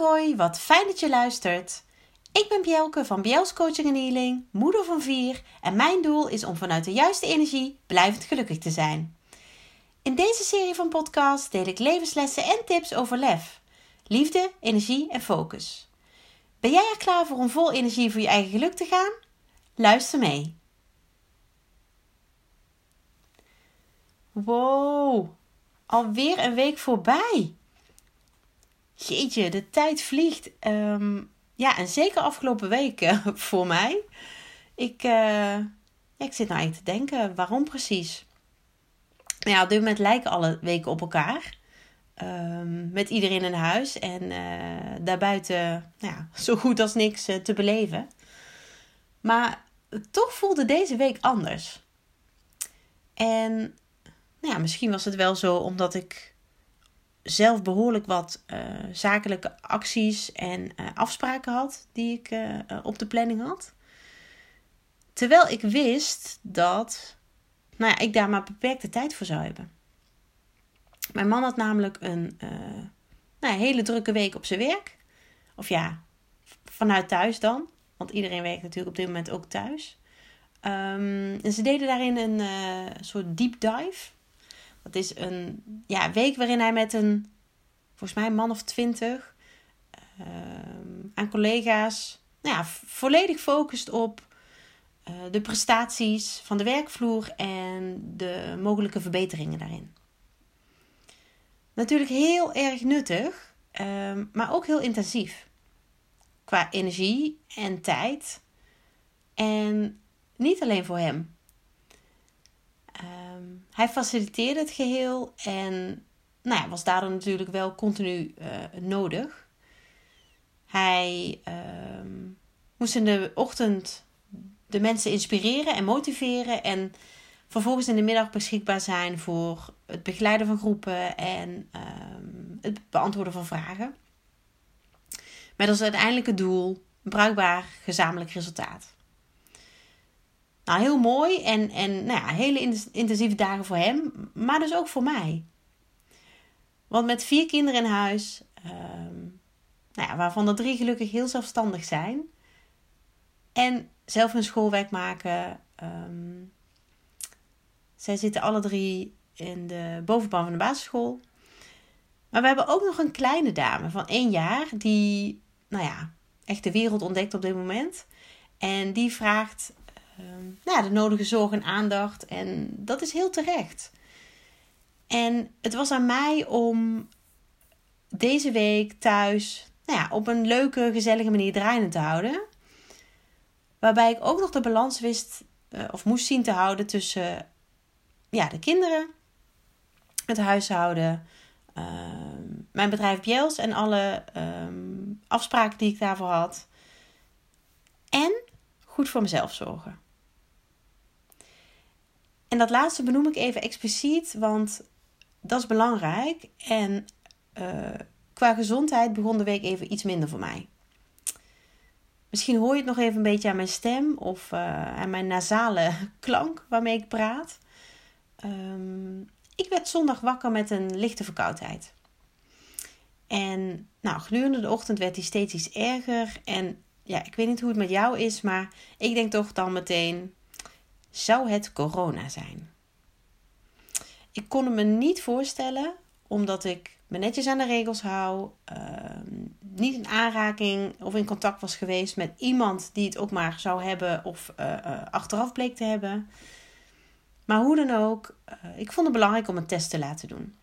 hoi, wat fijn dat je luistert. Ik ben Bjelke van Bjels Coaching en Healing, moeder van vier en mijn doel is om vanuit de juiste energie blijvend gelukkig te zijn. In deze serie van podcasts deel ik levenslessen en tips over lef, liefde, energie en focus. Ben jij er klaar voor om vol energie voor je eigen geluk te gaan? Luister mee. Wow, alweer een week voorbij. Jeetje, de tijd vliegt. Ehm, ja, en zeker afgelopen weken voor mij. Ik, uh, ja, ik zit nou eigenlijk te denken, waarom precies? Nou ja, op dit moment lijken alle weken op elkaar. Um, met iedereen in huis en uh, daarbuiten nou ja, zo goed als niks uh, te beleven. Maar toch voelde deze week anders. En nou ja, misschien was het wel zo omdat ik zelf behoorlijk wat uh, zakelijke acties en uh, afspraken had die ik uh, op de planning had. Terwijl ik wist dat nou ja, ik daar maar beperkte tijd voor zou hebben. Mijn man had namelijk een nou ja, hele drukke week op zijn werk. Of ja, vanuit thuis dan. Want iedereen werkt natuurlijk op dit moment ook thuis. Um, en ze deden daarin een soort deep dive. Dat is een ja, week waarin hij met een, volgens mij, een man of twintig uh, aan collega's nou ja, volledig focust op uh, de prestaties van de werkvloer en de mogelijke verbeteringen daarin. Natuurlijk heel erg nuttig, uh, maar ook heel intensief. Qua energie en tijd. En niet alleen voor hem. Um, hij faciliteerde het geheel en nou ja, was daardoor natuurlijk wel continu uh, nodig. Hij uh, moest in de ochtend de mensen inspireren en motiveren en vervolgens in de middag beschikbaar zijn voor het begeleiden van groepen en uh, het beantwoorden van vragen. Met als uiteindelijke doel een bruikbaar gezamenlijk resultaat. Nou, heel mooi en, en nou ja, hele intensieve dagen voor hem, maar dus ook voor mij. Want met vier kinderen in huis, um, nou ja, waarvan er drie gelukkig heel zelfstandig zijn, en zelf hun schoolwerk maken. Um, zij zitten alle drie in de bovenbouw van de basisschool. Maar we hebben ook nog een kleine dame van één jaar, die, nou ja, echt de wereld ontdekt op dit moment. En die vraagt um, nou, de nodige zorg en aandacht. En dat is heel terecht. En het was aan mij om deze week thuis nou ja, op een leuke, gezellige manier draaiende te houden. Waarbij ik ook nog de balans wist uh, of moest zien te houden tussen ja, de kinderen, het huishouden, uh, mijn bedrijf Bjels en alle um, afspraken die ik daarvoor had. En goed voor mezelf zorgen. En dat laatste benoem ik even expliciet, want dat is belangrijk. En uh, qua gezondheid begon de week even iets minder voor mij. Misschien hoor je het nog even een beetje aan mijn stem of uh, aan mijn nasale klank waarmee ik praat. Um, ik werd zondag wakker met een lichte verkoudheid. En nou, gedurende de ochtend werd die steeds iets erger. En ja, ik weet niet hoe het met jou is, maar ik denk toch dan meteen: zou het corona zijn? Ik kon het me niet voorstellen, omdat ik me netjes aan de regels hou, uh, niet in aanraking of in contact was geweest met iemand die het ook maar zou hebben of uh, uh, achteraf bleek te hebben. Maar hoe dan ook, eh, ik vond het belangrijk om een test te laten doen.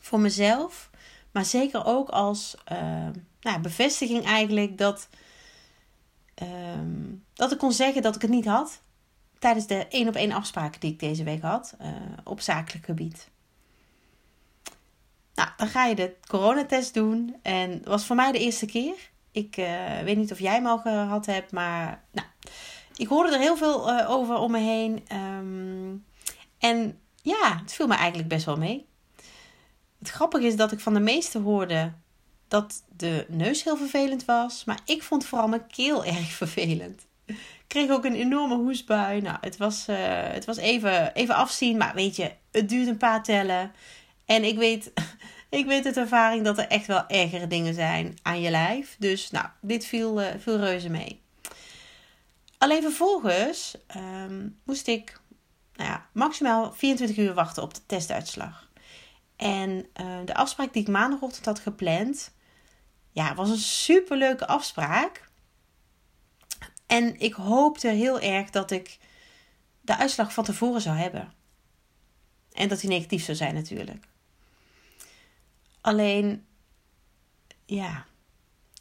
Voor mezelf, maar zeker ook als nou, bevestiging eigenlijk dat, ehm, dat ik kon zeggen dat ik het niet had tijdens de één op één afspraken die ik deze week had uh, op zakelijk gebied. Nou, dan ga je de coronatest doen. En dat was voor mij de eerste keer. Ik uh, weet niet of jij hem al gehad hebt, maar nou, ik hoorde er heel veel uh, over om me heen. Um, en ja, het viel me eigenlijk best wel mee. Het grappige is dat ik van de meesten hoorde dat de neus heel vervelend was. Maar ik vond vooral mijn keel erg vervelend kreeg ook een enorme hoestbui. Nou, het was, uh, het was even, even afzien. Maar weet je, het duurt een paar tellen. En ik weet ik weet uit ervaring dat er echt wel ergere dingen zijn aan je lijf. Dus nou, dit viel, uh, reuze mee. Alleen vervolgens ehm, moest ik nou ja, maximaal 24 uur wachten op de testuitslag. En uh, de afspraak die ik maandagochtend had gepland, ja, was een superleuke afspraak. En ik hoopte heel erg dat ik de uitslag van tevoren zou hebben. En dat die negatief zou zijn natuurlijk. Alleen, ja,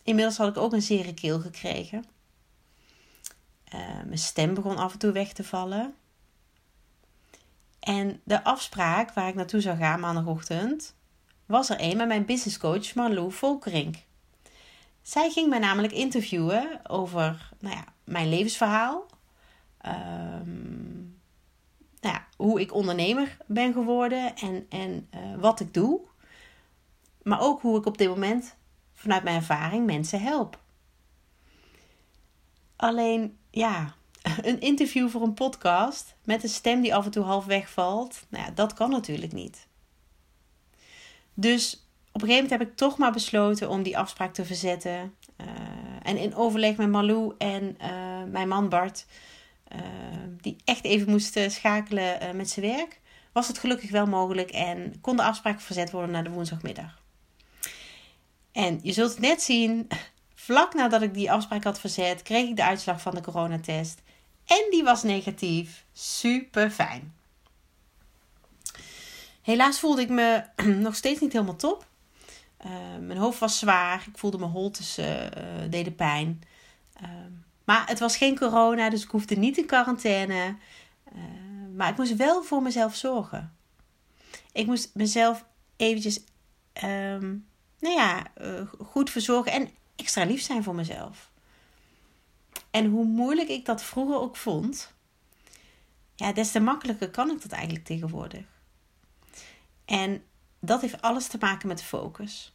inmiddels had ik ook een zere keel gekregen. Uh, mijn stem begon af en toe weg te vallen. En de afspraak waar ik naartoe zou gaan maandagochtend was er een met mijn businesscoach Marlou Volkerink. Zij ging mij namelijk interviewen over nou ja, mijn levensverhaal. Um, nou ja, hoe ik ondernemer ben geworden en, en uh, wat ik doe. Maar ook hoe ik op dit moment vanuit mijn ervaring mensen help. Alleen, ja, een interview voor een podcast met een stem die af en toe half wegvalt, nou ja, dat kan natuurlijk niet. Dus op een gegeven moment heb ik toch maar besloten om die afspraak te verzetten. Uh, en in overleg met Malou en uh, mijn man Bart, uh, die echt even moest schakelen met zijn werk, was het gelukkig wel mogelijk en kon de afspraak verzet worden naar de woensdagmiddag. En je zult het net zien, vlak nadat ik die afspraak had verzet, kreeg ik de uitslag van de coronatest. En die was negatief. Super fijn. Helaas voelde ik me nog steeds niet helemaal top. Uh, mijn hoofd was zwaar. Ik voelde mijn holtes uh, deden pijn. Uh, maar het was geen corona, dus ik hoefde niet in quarantaine. maar ik moest wel voor mezelf zorgen. Ik moest mezelf eventjes um, nou ja, goed verzorgen en extra lief zijn voor mezelf. En hoe moeilijk ik dat vroeger ook vond, ja, des te makkelijker kan ik dat eigenlijk tegenwoordig. En dat heeft alles te maken met focus.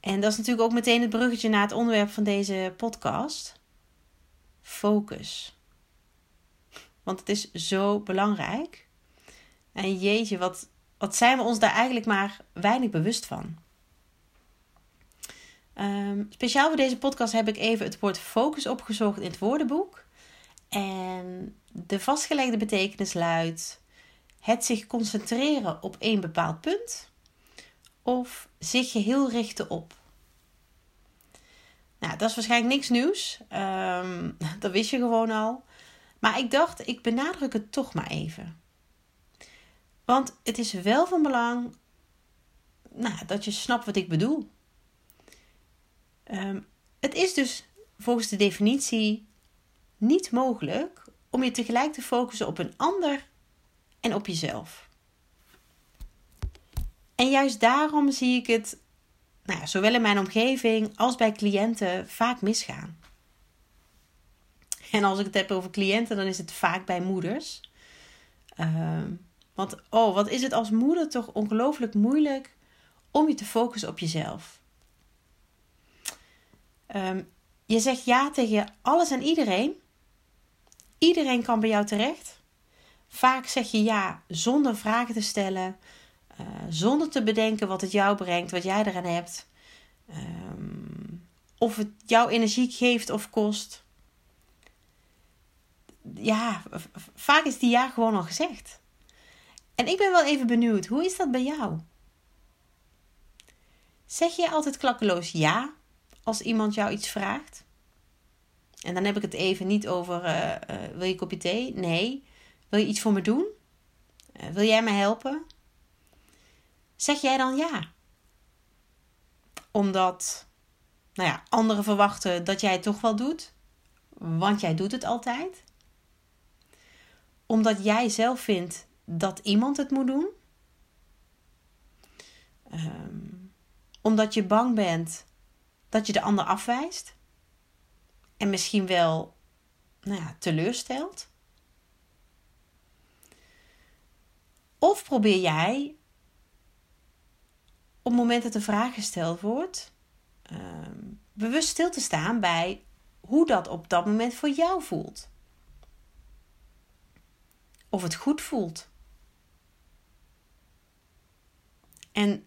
En dat is natuurlijk ook meteen het bruggetje naar het onderwerp van deze podcast. Focus. Want het is zo belangrijk. En jeetje, wat, wat zijn we ons daar eigenlijk maar weinig bewust van. Um, speciaal voor deze podcast heb ik even het woord focus opgezocht in het woordenboek. En de vastgelegde betekenis luidt: het zich concentreren op één bepaald punt of zich geheel richten op. Nou, dat is waarschijnlijk niks nieuws. Um, dat wist je gewoon al. Maar ik dacht, ik benadruk het toch maar even. Want het is wel van belang nou, dat je snapt wat ik bedoel. Um, het is dus volgens de definitie niet mogelijk om je tegelijk te focussen op een ander en op jezelf. En juist daarom zie ik het, nou ja, zowel in mijn omgeving als bij cliënten, vaak misgaan. En als ik het heb over cliënten, dan is het vaak bij moeders. Um, want oh, wat is het als moeder toch ongelooflijk moeilijk om je te focussen op jezelf. Um, je zegt ja tegen alles en iedereen. Iedereen kan bij jou terecht. Vaak zeg je ja zonder vragen te stellen, uh, zonder te bedenken wat het jou brengt, wat jij eraan hebt. Um, of het jouw energie geeft of kost. Ja, vaak is die ja gewoon al gezegd. En ik ben wel even benieuwd, hoe is dat bij jou? Zeg je altijd klakkeloos ja als iemand jou iets vraagt? En dan heb ik het even niet over uh, uh, wil je een kopje thee? Nee. Wil je iets voor me doen? Uh, wil jij me helpen? Zeg jij dan ja? Omdat nou ja, anderen verwachten dat jij het toch wel doet, want jij doet het altijd. Omdat jij zelf vindt dat iemand het moet doen. Um, omdat je bang bent dat je de ander afwijst. En misschien wel nou ja, teleurstelt. Of probeer jij op momenten dat de vraag gesteld wordt, um, bewust stil te staan bij hoe dat op dat moment voor jou voelt. Of het goed voelt. En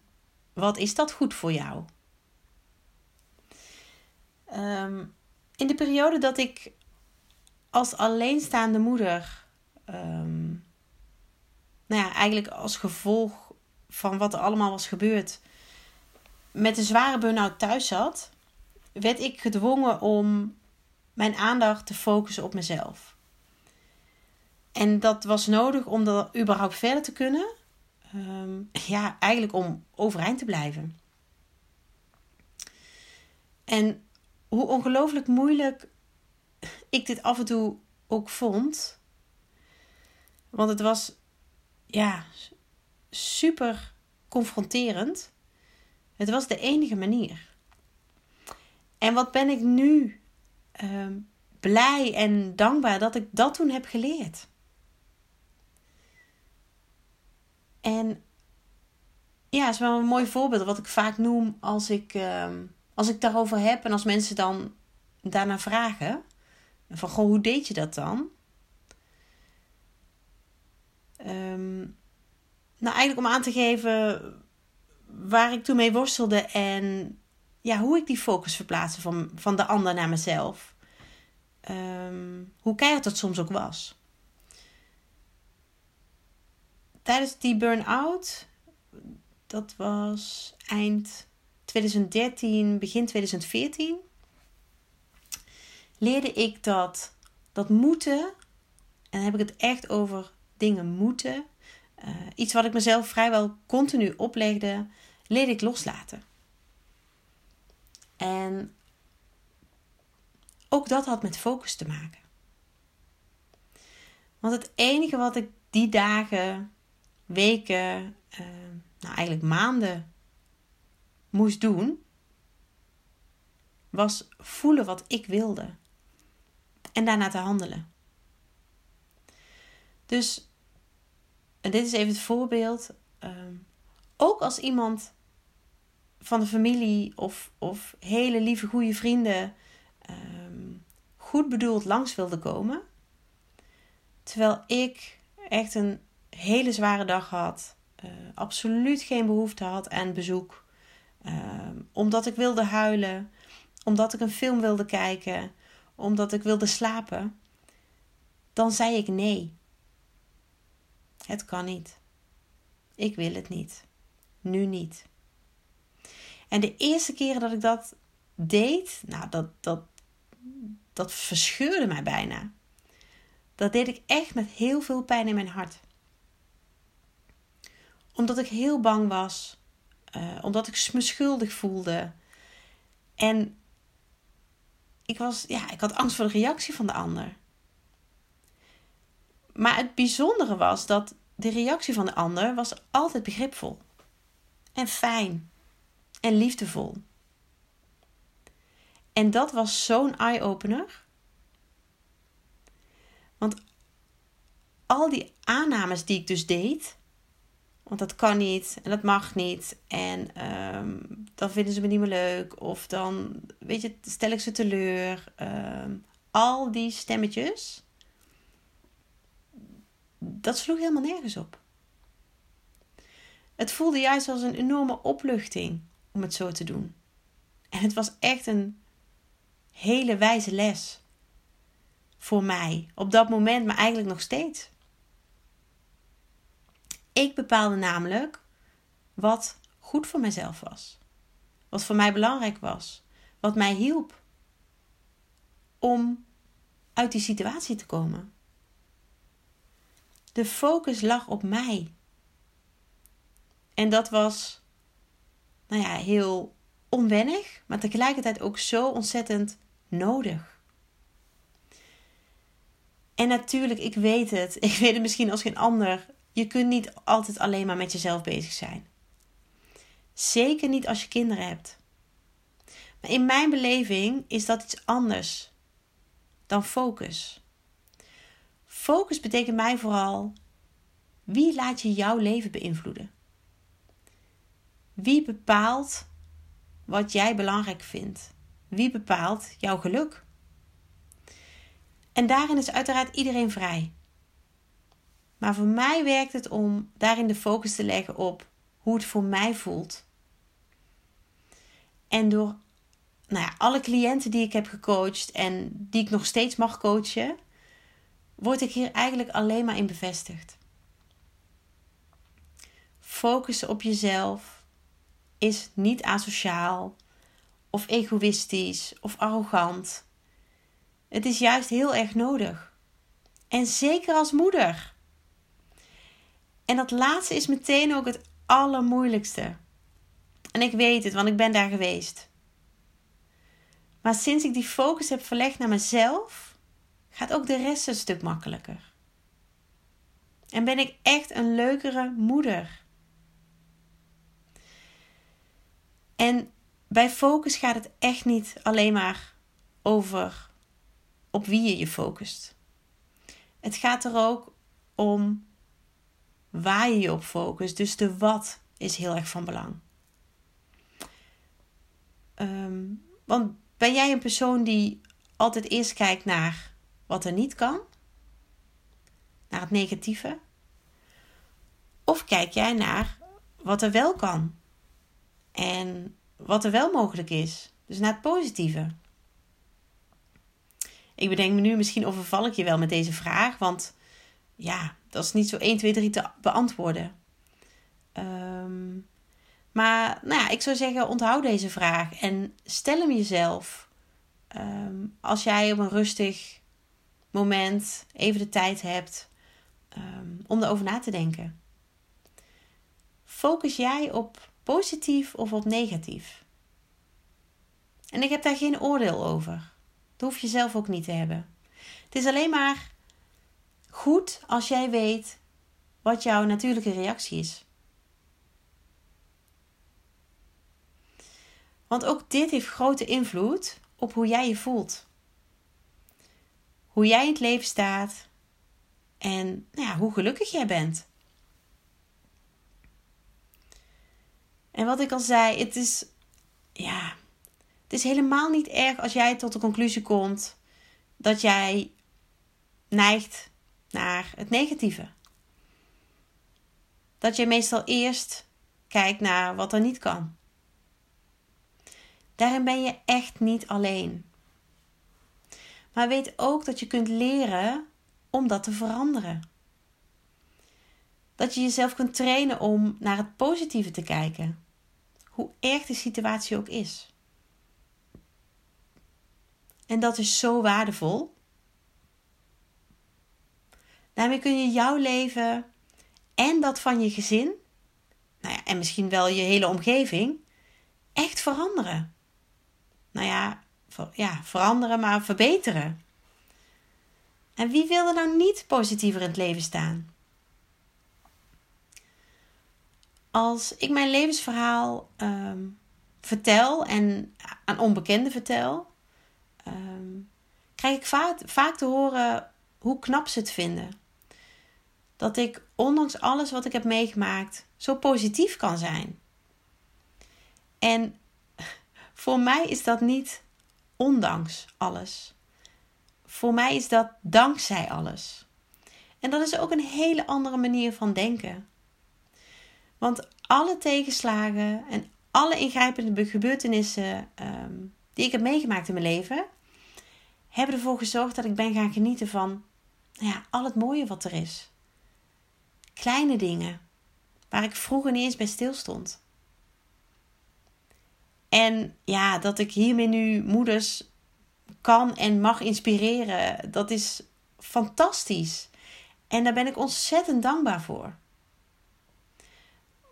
wat is dat goed voor jou? Ehm, in de periode dat ik als alleenstaande moeder, um, nou ja, eigenlijk als gevolg van wat er allemaal was gebeurd, met een zware burn-out thuis zat, werd ik gedwongen om mijn aandacht te focussen op mezelf. En dat was nodig om dat überhaupt verder te kunnen. Ehm, ja, eigenlijk om overeind te blijven. En hoe ongelooflijk moeilijk ik dit af en toe ook vond. Want het was ja, super confronterend. Het was de enige manier. En wat ben ik nu ehm, blij en dankbaar dat ik dat toen heb geleerd. En ja, is wel een mooi voorbeeld wat ik vaak noem als ik, uh, als ik daarover heb en als mensen dan daarna vragen. Van goh, hoe deed je dat dan? Um, nou, eigenlijk om aan te geven waar ik toen mee worstelde en ja, hoe ik die focus verplaatste van, van de ander naar mezelf. Um, hoe keihard dat soms ook was. Tijdens die burn-out, dat was eind 2013, begin 2014, leerde ik dat, dat moeten, en dan heb ik het echt over dingen moeten, uh, iets wat ik mezelf vrijwel continu oplegde, leerde ik loslaten. En ook dat had met focus te maken. Want het enige wat ik die dagen, weken, uh, nou eigenlijk maanden moest doen, was voelen wat ik wilde en daarna te handelen. Dus, en dit is even het voorbeeld. Uh, ook als iemand van de familie of, of hele lieve goede vrienden um, goed bedoeld langs wilde komen. Terwijl ik echt een hele zware dag had. Uh, absoluut geen behoefte had aan bezoek. Uh, omdat ik wilde huilen. Omdat ik een film wilde kijken. Omdat ik wilde slapen. Dan zei ik nee. Het kan niet. Ik wil het niet. Nu niet. En de eerste keren dat ik dat deed, nou, dat, dat, dat verscheurde mij bijna. Dat deed ik echt met heel veel pijn in mijn hart. Omdat ik heel bang was. Uh, omdat ik me schuldig voelde. En ik, was, ja, ik had angst voor de reactie van de ander. Maar het bijzondere was dat de reactie van de ander was altijd begripvol. En fijn. En liefdevol. En dat was zo'n eye-opener. Want al die aannames die ik dus deed, want dat kan niet en dat mag niet. En um, dan vinden ze me niet meer leuk. Of dan, weet je, stel ik ze teleur. Um, al die stemmetjes dat sloeg helemaal nergens op. Het voelde juist als een enorme opluchting om het zo te doen. En het was echt een hele wijze les voor mij op dat moment, maar eigenlijk nog steeds. Ik bepaalde namelijk wat goed voor mezelf was, wat voor mij belangrijk was, wat mij hielp om uit die situatie te komen. De focus lag op mij. En dat was, nou ja, heel onwennig, maar tegelijkertijd ook zo ontzettend nodig. En natuurlijk, ik weet het. Ik weet het misschien als geen ander. Je kunt niet altijd alleen maar met jezelf bezig zijn. Zeker niet als je kinderen hebt. Maar in mijn beleving is dat iets anders dan focus. Focus betekent mij vooral wie laat je jouw leven beïnvloeden? Wie bepaalt wat jij belangrijk vindt? Wie bepaalt jouw geluk? En daarin is uiteraard iedereen vrij. Maar voor mij werkt het om daarin de focus te leggen op hoe het voor mij voelt. En door nou ja, alle cliënten die ik heb gecoacht en die ik nog steeds mag coachen, word ik hier eigenlijk alleen maar in bevestigd. Focussen op jezelf is niet asociaal of egoïstisch of arrogant. Het is juist heel erg nodig. En zeker als moeder. En dat laatste is meteen ook het allermoeilijkste. En ik weet het, want ik ben daar geweest. Maar sinds ik die focus heb verlegd naar mezelf, gaat ook de rest een stuk makkelijker. En ben ik echt een leukere moeder. En bij focus gaat het echt niet alleen maar over op wie je je focust. Het gaat er ook om waar je je op focust. Dus de wat is heel erg van belang. Ehm, want ben jij een persoon die altijd eerst kijkt naar wat er niet kan? Naar het negatieve? Of kijk jij naar wat er wel kan? En wat er wel mogelijk is? Dus naar het positieve. Ik bedenk me nu, misschien overval ik je wel met deze vraag, want ja, dat is niet zo 1, 2, 3 te beantwoorden. Um, maar nou ja, ik zou zeggen, onthoud deze vraag en stel hem jezelf. Um, als jij op een rustig moment even de tijd hebt um, om erover na te denken. Focus jij op positief of op negatief? En ik heb daar geen oordeel over. Dat hoef je zelf ook niet te hebben. Het is alleen maar goed als jij weet wat jouw natuurlijke reactie is. Want ook dit heeft grote invloed op hoe jij je voelt. Hoe jij in het leven staat en nou ja, hoe gelukkig jij bent. En wat ik al zei, het is, ja, het is helemaal niet erg als jij tot de conclusie komt dat jij neigt naar het negatieve. Dat je meestal eerst kijkt naar wat er niet kan. Daarin ben je echt niet alleen. Maar weet ook dat je kunt leren om dat te veranderen. Dat je jezelf kunt trainen om naar het positieve te kijken, hoe erg de situatie ook is. En dat is zo waardevol. Daarmee kun je jouw leven en dat van je gezin, nou ja, en misschien wel je hele omgeving, echt veranderen nou ja, ja, veranderen, maar verbeteren. En wie wil er nou niet positiever in het leven staan? Als ik mijn levensverhaal ehm, vertel en aan onbekenden vertel, ehm, krijg ik vaak, vaak te horen hoe knap ze het vinden. Dat ik, ondanks alles wat ik heb meegemaakt, zo positief kan zijn. En voor mij is dat niet ondanks alles. Voor mij is dat dankzij alles. En dat is ook een hele andere manier van denken. Want alle tegenslagen en alle ingrijpende gebeurtenissen ehm, die ik heb meegemaakt in mijn leven, hebben ervoor gezorgd dat ik ben gaan genieten van nou ja, al het mooie wat er is. Kleine dingen waar ik vroeger niet eens bij stilstond. En ja, dat ik hiermee nu moeders kan en mag inspireren, dat is fantastisch. En daar ben ik ontzettend dankbaar voor.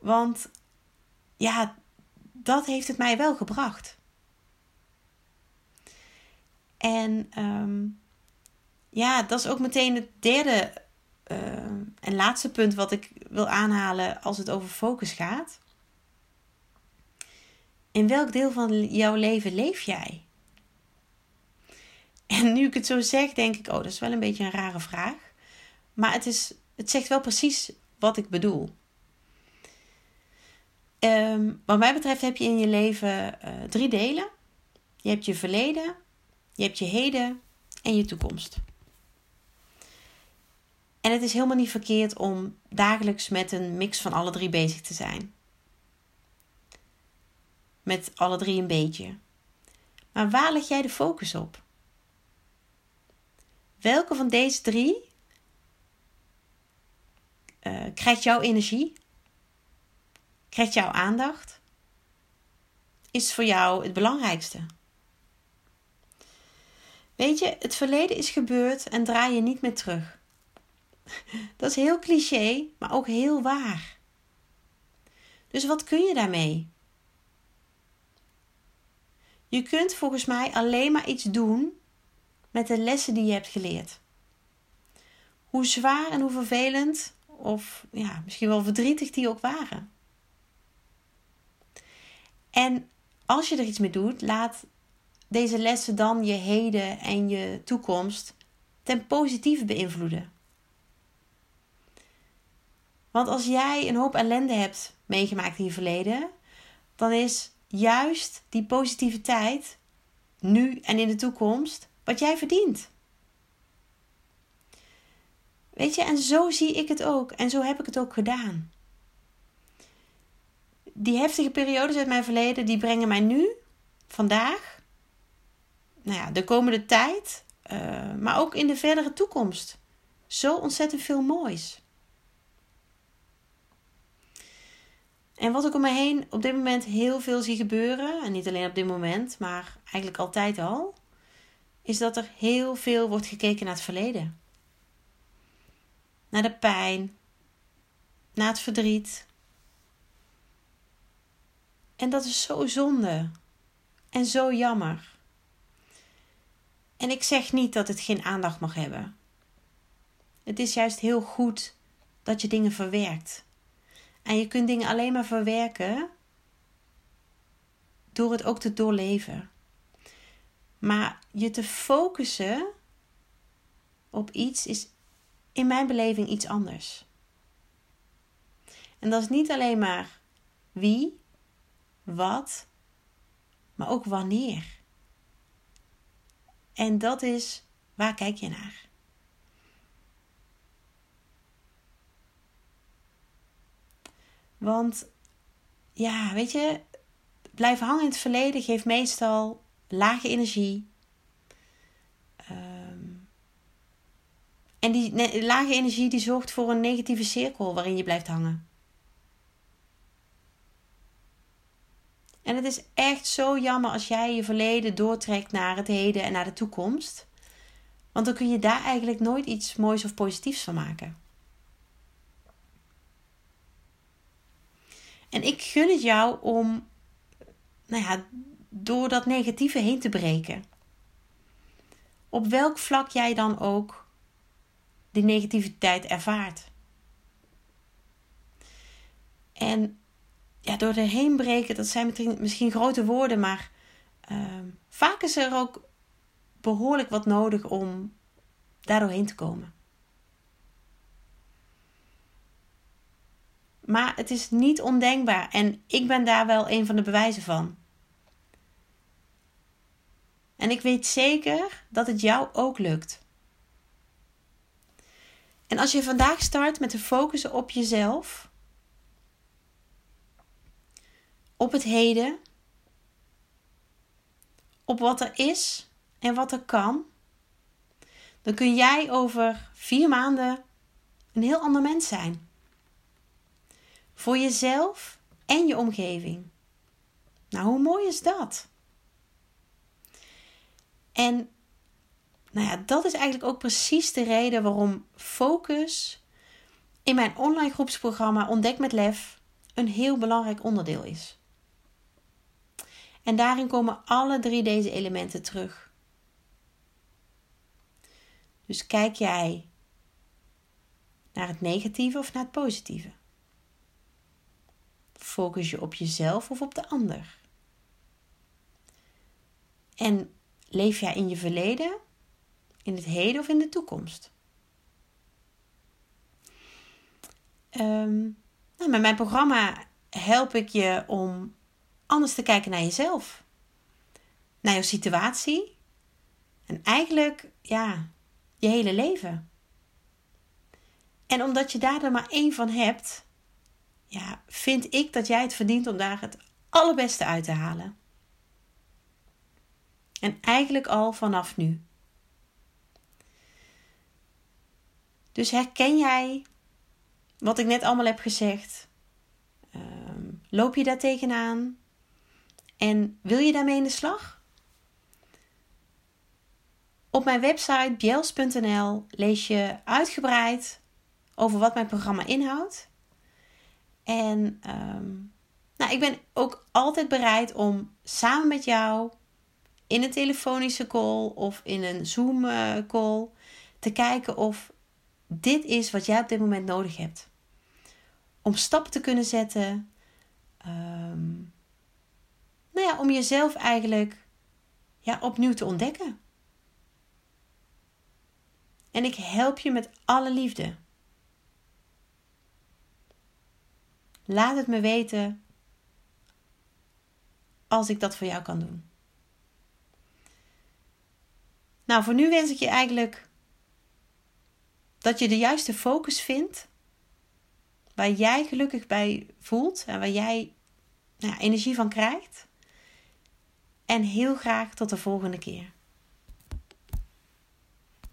Want ja, dat heeft het mij wel gebracht. En ehm, ja, dat is ook meteen het derde uh, en laatste punt wat ik wil aanhalen als het over focus gaat. In welk deel van jouw leven leef jij? En nu ik het zo zeg, denk ik, oh, dat is wel een beetje een rare vraag. Maar het, is, het zegt wel precies wat ik bedoel. Um, wat mij betreft heb je in je leven uh, drie delen. Je hebt je verleden, je hebt je heden en je toekomst. En het is helemaal niet verkeerd om dagelijks met een mix van alle drie bezig te zijn. Met alle drie een beetje. Maar waar leg jij de focus op? Welke van deze drie uh, krijgt jouw energie? Krijgt jouw aandacht? Is voor jou het belangrijkste? Weet je, het verleden is gebeurd en draai je niet meer terug. Dat is heel cliché, maar ook heel waar. Dus wat kun je daarmee? Je kunt volgens mij alleen maar iets doen met de lessen die je hebt geleerd. Hoe zwaar en hoe vervelend, of ja, misschien wel verdrietig die ook waren. En als je er iets mee doet, laat deze lessen dan je heden en je toekomst ten positieve beïnvloeden. Want als jij een hoop ellende hebt meegemaakt in je verleden, dan is juist die positiviteit nu en in de toekomst wat jij verdient. Weet je, en zo zie ik het ook en zo heb ik het ook gedaan. Die heftige periodes uit mijn verleden, die brengen mij nu, vandaag, nou ja, de komende tijd, uh, maar ook in de verdere toekomst. Zo ontzettend veel moois. En wat ik om me heen op dit moment heel veel zie gebeuren, en niet alleen op dit moment, maar eigenlijk altijd al, is dat er heel veel wordt gekeken naar het verleden. Naar de pijn, naar het verdriet. En dat is zo zonde en zo jammer. En ik zeg niet dat het geen aandacht mag hebben. Het is juist heel goed dat je dingen verwerkt. En je kunt dingen alleen maar verwerken door het ook te doorleven. Maar je te focussen op iets is in mijn beleving iets anders. En dat is niet alleen maar wie, wat, maar ook wanneer. En dat is waar kijk je naar? Want ja, weet je, blijven hangen in het verleden geeft meestal lage energie. Ehm, en die lage energie die zorgt voor een negatieve cirkel waarin je blijft hangen. En het is echt zo jammer als jij je verleden doortrekt naar het heden en naar de toekomst. Want dan kun je daar eigenlijk nooit iets moois of positiefs van maken. En ik gun het jou om, nou ja, door dat negatieve heen te breken. Op welk vlak jij dan ook die negativiteit ervaart. En ja, door erheen breken, dat zijn misschien grote woorden, maar uh, vaak is er ook behoorlijk wat nodig om daardoorheen te komen. Maar het is niet ondenkbaar en ik ben daar wel een van de bewijzen van. En ik weet zeker dat het jou ook lukt. En als je vandaag start met te focussen op jezelf, op het heden, op wat er is en wat er kan, dan kun jij over vier maanden een heel ander mens zijn. Voor jezelf en je omgeving. Nou, hoe mooi is dat? En nou ja, dat is eigenlijk ook precies de reden waarom focus in mijn online groepsprogramma Ontdek met Lef een heel belangrijk onderdeel is. En daarin komen alle drie deze elementen terug. Dus kijk jij naar het negatieve of naar het positieve? Focus je op jezelf of op de ander? En leef jij in je verleden, in het heden of in de toekomst? Um, nou, met mijn programma help ik je om anders te kijken naar jezelf, naar jouw situatie en eigenlijk, ja, je hele leven. En omdat je daar er maar één van hebt, ja, vind ik dat jij het verdient om daar het allerbeste uit te halen. En eigenlijk al vanaf nu. Dus herken jij wat ik net allemaal heb gezegd? Ehm, loop je daar tegenaan? En wil je daarmee in de slag? Op mijn website bjels.nl lees je uitgebreid over wat mijn programma inhoudt. En ehm, nou, ik ben ook altijd bereid om samen met jou in een telefonische call of in een Zoom call te kijken of dit is wat jij op dit moment nodig hebt. Om stappen te kunnen zetten. Um, nou ja, om jezelf eigenlijk ja, opnieuw te ontdekken. En ik help je met alle liefde. Laat het me weten als ik dat voor jou kan doen. Nou, voor nu wens ik je eigenlijk dat je de juiste focus vindt. Waar jij gelukkig bij voelt en waar jij nou, energie van krijgt. En heel graag tot de volgende keer.